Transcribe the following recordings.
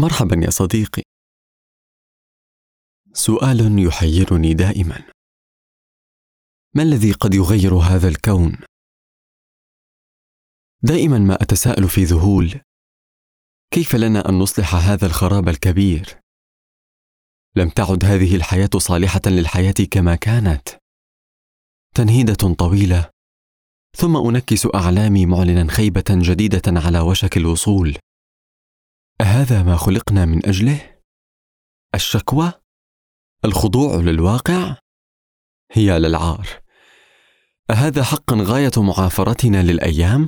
مرحبا يا صديقي. سؤال يحيرني دائما. ما الذي قد يغير هذا الكون؟ دائما ما أتساءل في ذهول. كيف لنا أن نصلح هذا الخراب الكبير؟ لم تعد هذه الحياة صالحة للحياة كما كانت. تنهيدة طويلة. ثم أنكس أعلامي معلنا خيبة جديدة على وشك الوصول. أهذا ما خلقنا من أجله؟ الشكوى؟ الخضوع للواقع؟ هي للعار. أهذا حقا غاية معافرتنا للأيام؟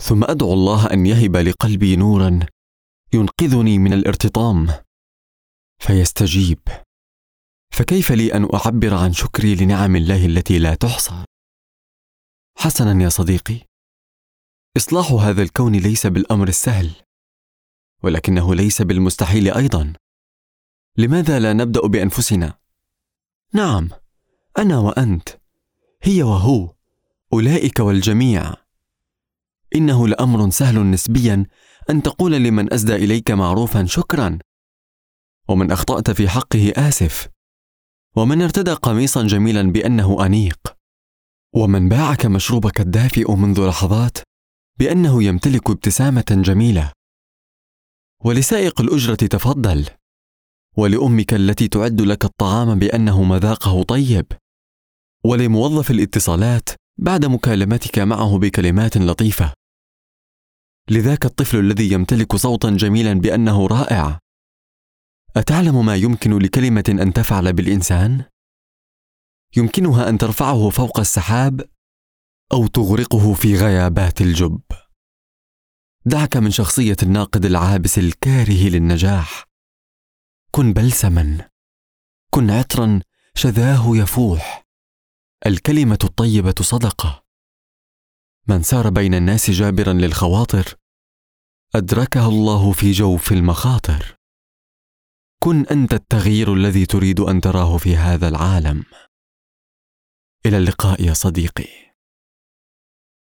ثم أدعو الله أن يهب لقلبي نورا ينقذني من الارتطام. فيستجيب. فكيف لي أن أعبر عن شكري لنعم الله التي لا تحصى؟ حسنا يا صديقي. إصلاح هذا الكون ليس بالأمر السهل. ولكنه ليس بالمستحيل أيضا. لماذا لا نبدأ بأنفسنا؟ نعم أنا وأنت هي وهو أولئك والجميع. إنه لأمر سهل نسبيا أن تقول لمن اسدى إليك معروفا شكرا. ومن أخطأت في حقه آسف. ومن ارتدى قميصا جميلا بأنه أنيق. ومن باعك مشروبك الدافئ منذ لحظات بأنه يمتلك ابتسامة جميلة. ولسائق الأجرة تفضل. ولأمك التي تعد لك الطعام بأنه مذاقه طيب. ولموظف الاتصالات بعد مكالمتك معه بكلمات لطيفة. لذاك الطفل الذي يمتلك صوتا جميلا بأنه رائع. أتعلم ما يمكن لكلمة أن تفعل بالإنسان؟ يمكنها أن ترفعه فوق السحاب أو تغرقه في غيابات الجب. دعك من شخصية الناقد العابس الكاره للنجاح. كن بلسما. كن عطرا شذاه يفوح. الكلمة الطيبة صدقة. من سار بين الناس جابرا للخواطر أدركه الله في جوف المخاطر. كن أنت التغيير الذي تريد أن تراه في هذا العالم. إلى اللقاء يا صديقي.